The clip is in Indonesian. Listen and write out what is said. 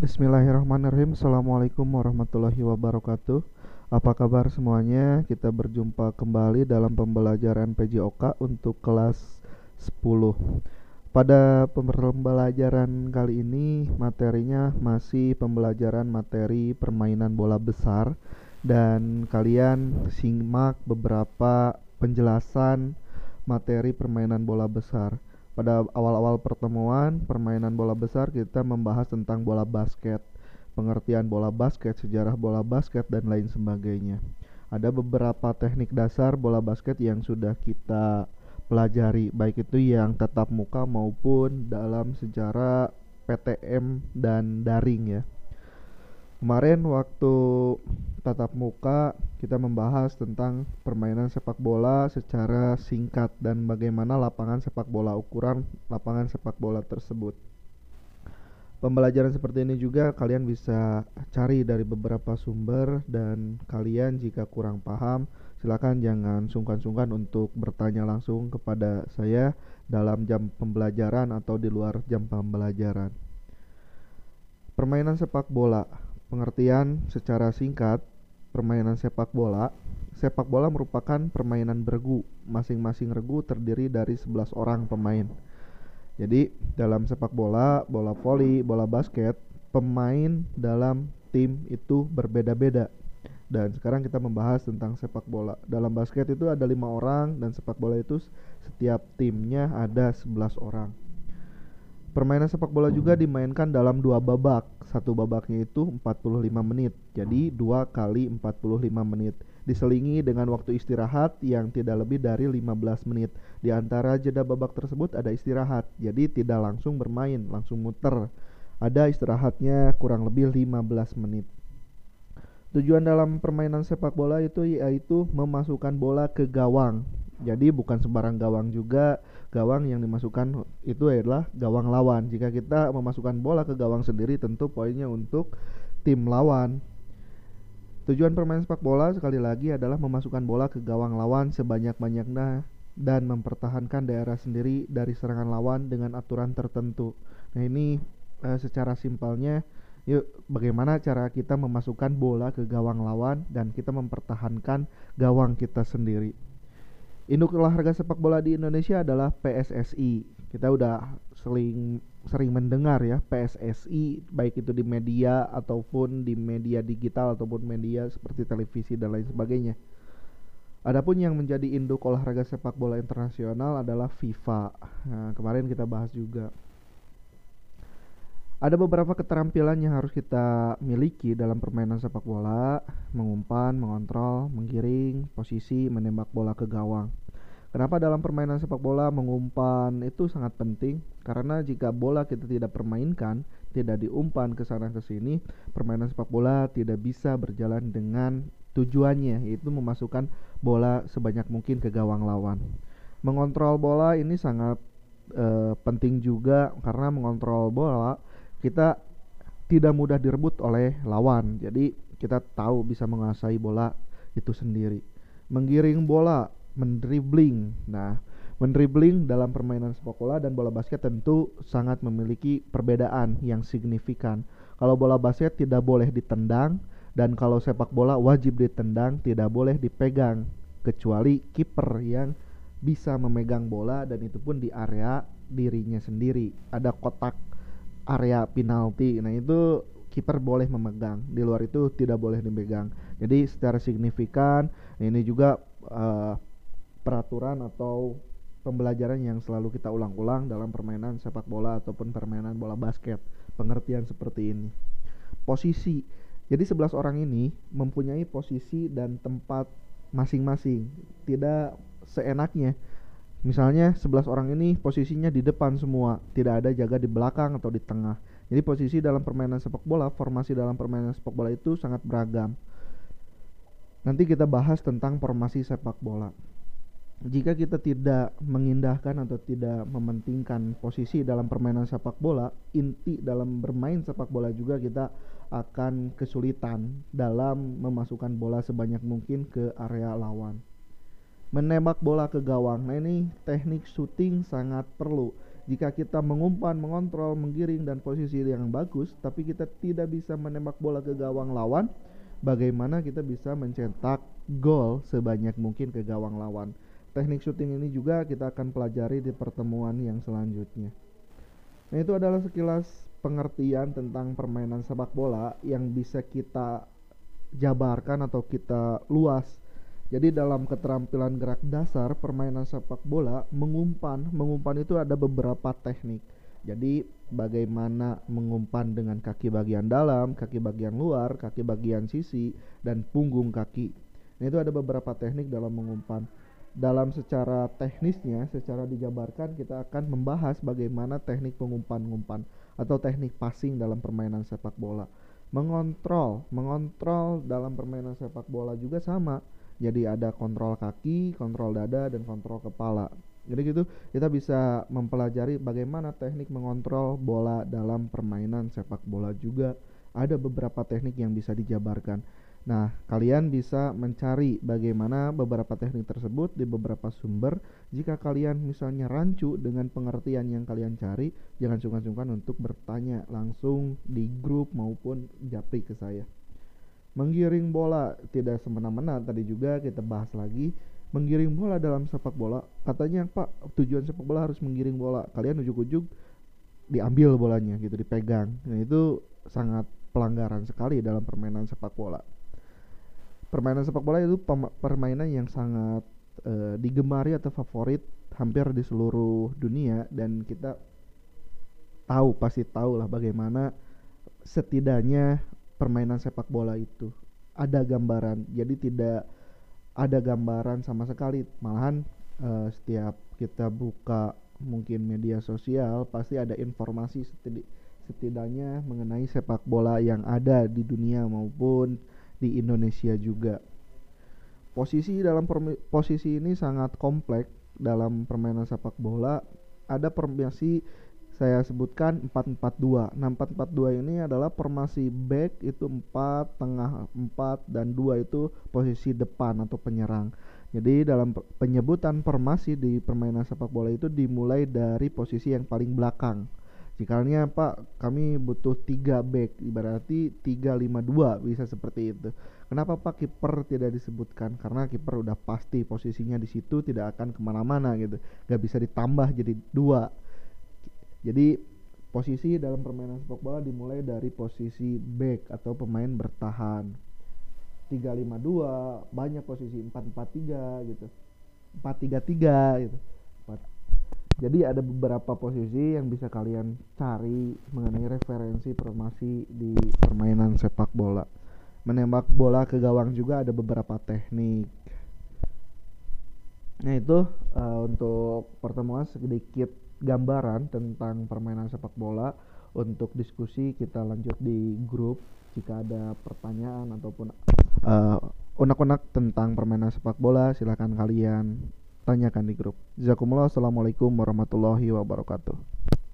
Bismillahirrahmanirrahim. Assalamualaikum warahmatullahi wabarakatuh. Apa kabar semuanya? Kita berjumpa kembali dalam pembelajaran PJOK untuk kelas 10 Pada pembelajaran kali ini materinya masih pembelajaran materi permainan bola besar. Dan kalian simak beberapa penjelasan materi permainan bola besar pada awal-awal pertemuan permainan bola besar kita membahas tentang bola basket, pengertian bola basket, sejarah bola basket dan lain sebagainya. Ada beberapa teknik dasar bola basket yang sudah kita pelajari, baik itu yang tetap muka maupun dalam sejarah PTM dan daring ya. Kemarin waktu tatap muka kita membahas tentang permainan sepak bola secara singkat dan bagaimana lapangan sepak bola ukuran lapangan sepak bola tersebut. Pembelajaran seperti ini juga kalian bisa cari dari beberapa sumber dan kalian jika kurang paham silakan jangan sungkan-sungkan untuk bertanya langsung kepada saya dalam jam pembelajaran atau di luar jam pembelajaran. Permainan sepak bola Pengertian secara singkat, permainan sepak bola. Sepak bola merupakan permainan bergu. Masing-masing regu terdiri dari 11 orang pemain. Jadi, dalam sepak bola, bola voli, bola basket, pemain dalam tim itu berbeda-beda. Dan sekarang kita membahas tentang sepak bola. Dalam basket itu ada lima orang dan sepak bola itu setiap timnya ada 11 orang. Permainan sepak bola juga dimainkan dalam dua babak. Satu babaknya itu 45 menit. Jadi dua kali 45 menit. Diselingi dengan waktu istirahat yang tidak lebih dari 15 menit. Di antara jeda babak tersebut ada istirahat. Jadi tidak langsung bermain, langsung muter. Ada istirahatnya kurang lebih 15 menit. Tujuan dalam permainan sepak bola itu yaitu memasukkan bola ke gawang. Jadi bukan sembarang gawang juga gawang yang dimasukkan itu adalah gawang lawan. Jika kita memasukkan bola ke gawang sendiri tentu poinnya untuk tim lawan. Tujuan permainan sepak bola sekali lagi adalah memasukkan bola ke gawang lawan sebanyak-banyaknya dan mempertahankan daerah sendiri dari serangan lawan dengan aturan tertentu. Nah, ini eh, secara simpelnya yuk bagaimana cara kita memasukkan bola ke gawang lawan dan kita mempertahankan gawang kita sendiri. Induk olahraga sepak bola di Indonesia adalah PSSI. Kita udah sering sering mendengar ya PSSI baik itu di media ataupun di media digital ataupun media seperti televisi dan lain sebagainya. Adapun yang menjadi induk olahraga sepak bola internasional adalah FIFA. Nah, kemarin kita bahas juga. Ada beberapa keterampilan yang harus kita miliki dalam permainan sepak bola, mengumpan, mengontrol, menggiring, posisi, menembak bola ke gawang. Kenapa dalam permainan sepak bola mengumpan itu sangat penting? Karena jika bola kita tidak permainkan, tidak diumpan ke sana ke sini, permainan sepak bola tidak bisa berjalan dengan tujuannya yaitu memasukkan bola sebanyak mungkin ke gawang lawan. Mengontrol bola ini sangat e, penting juga karena mengontrol bola kita tidak mudah direbut oleh lawan. Jadi kita tahu bisa menguasai bola itu sendiri. Menggiring bola mendribling. Nah, mendribling dalam permainan sepak bola dan bola basket tentu sangat memiliki perbedaan yang signifikan. Kalau bola basket tidak boleh ditendang dan kalau sepak bola wajib ditendang, tidak boleh dipegang kecuali kiper yang bisa memegang bola dan itu pun di area dirinya sendiri. Ada kotak area penalti. Nah, itu kiper boleh memegang. Di luar itu tidak boleh dipegang. Jadi secara signifikan ini juga uh, peraturan atau pembelajaran yang selalu kita ulang-ulang dalam permainan sepak bola ataupun permainan bola basket. Pengertian seperti ini. Posisi. Jadi 11 orang ini mempunyai posisi dan tempat masing-masing. Tidak seenaknya. Misalnya 11 orang ini posisinya di depan semua, tidak ada jaga di belakang atau di tengah. Jadi posisi dalam permainan sepak bola, formasi dalam permainan sepak bola itu sangat beragam. Nanti kita bahas tentang formasi sepak bola jika kita tidak mengindahkan atau tidak mementingkan posisi dalam permainan sepak bola, inti dalam bermain sepak bola juga kita akan kesulitan dalam memasukkan bola sebanyak mungkin ke area lawan. Menembak bola ke gawang. Nah, ini teknik shooting sangat perlu. Jika kita mengumpan, mengontrol, menggiring dan posisi yang bagus, tapi kita tidak bisa menembak bola ke gawang lawan, bagaimana kita bisa mencetak gol sebanyak mungkin ke gawang lawan. Teknik syuting ini juga kita akan pelajari di pertemuan yang selanjutnya. Nah, itu adalah sekilas pengertian tentang permainan sepak bola yang bisa kita jabarkan atau kita luas jadi dalam keterampilan gerak dasar permainan sepak bola mengumpan, mengumpan itu ada beberapa teknik. Jadi bagaimana mengumpan dengan kaki bagian dalam, kaki bagian luar, kaki bagian sisi dan punggung kaki. Nah, itu ada beberapa teknik dalam mengumpan. Dalam secara teknisnya, secara dijabarkan kita akan membahas bagaimana teknik pengumpan-ngumpan atau teknik passing dalam permainan sepak bola. Mengontrol, mengontrol dalam permainan sepak bola juga sama jadi ada kontrol kaki, kontrol dada dan kontrol kepala. Jadi gitu kita bisa mempelajari bagaimana teknik mengontrol bola dalam permainan sepak bola juga ada beberapa teknik yang bisa dijabarkan. Nah, kalian bisa mencari bagaimana beberapa teknik tersebut di beberapa sumber. Jika kalian misalnya rancu dengan pengertian yang kalian cari, jangan sungkan-sungkan untuk bertanya langsung di grup maupun japri ke saya. Menggiring bola tidak semena-mena tadi juga kita bahas lagi. Menggiring bola dalam sepak bola katanya pak tujuan sepak bola harus menggiring bola. Kalian ujuk-ujuk diambil bolanya gitu dipegang. Nah itu sangat pelanggaran sekali dalam permainan sepak bola permainan sepak bola itu permainan yang sangat uh, digemari atau favorit hampir di seluruh dunia dan kita tahu pasti tahu lah bagaimana setidaknya permainan sepak bola itu ada gambaran. Jadi tidak ada gambaran sama sekali. Malahan uh, setiap kita buka mungkin media sosial pasti ada informasi setidaknya mengenai sepak bola yang ada di dunia maupun di Indonesia juga posisi dalam posisi ini sangat kompleks dalam permainan sepak bola ada formasi saya sebutkan 442. Nah, 442 ini adalah formasi back itu 4, tengah 4 dan 2 itu posisi depan atau penyerang. Jadi dalam penyebutan formasi di permainan sepak bola itu dimulai dari posisi yang paling belakang. Jikanya Pak, kami butuh 3 back, berarti 352 bisa seperti itu. Kenapa Pak kiper tidak disebutkan? Karena kiper udah pasti posisinya di situ tidak akan ke mana-mana gitu, gak bisa ditambah jadi dua jadi posisi dalam permainan sepak bola dimulai dari posisi back atau pemain bertahan. 352, banyak posisi 443 gitu. 433 gitu. Jadi ada beberapa posisi yang bisa kalian cari mengenai referensi formasi di permainan sepak bola. Menembak bola ke gawang juga ada beberapa teknik. Nah itu uh, untuk pertemuan sedikit gambaran tentang permainan sepak bola untuk diskusi kita lanjut di grup jika ada pertanyaan ataupun uh, unek-unek tentang permainan sepak bola silahkan kalian tanyakan di grup. Jazakumullah. Assalamualaikum warahmatullahi wabarakatuh.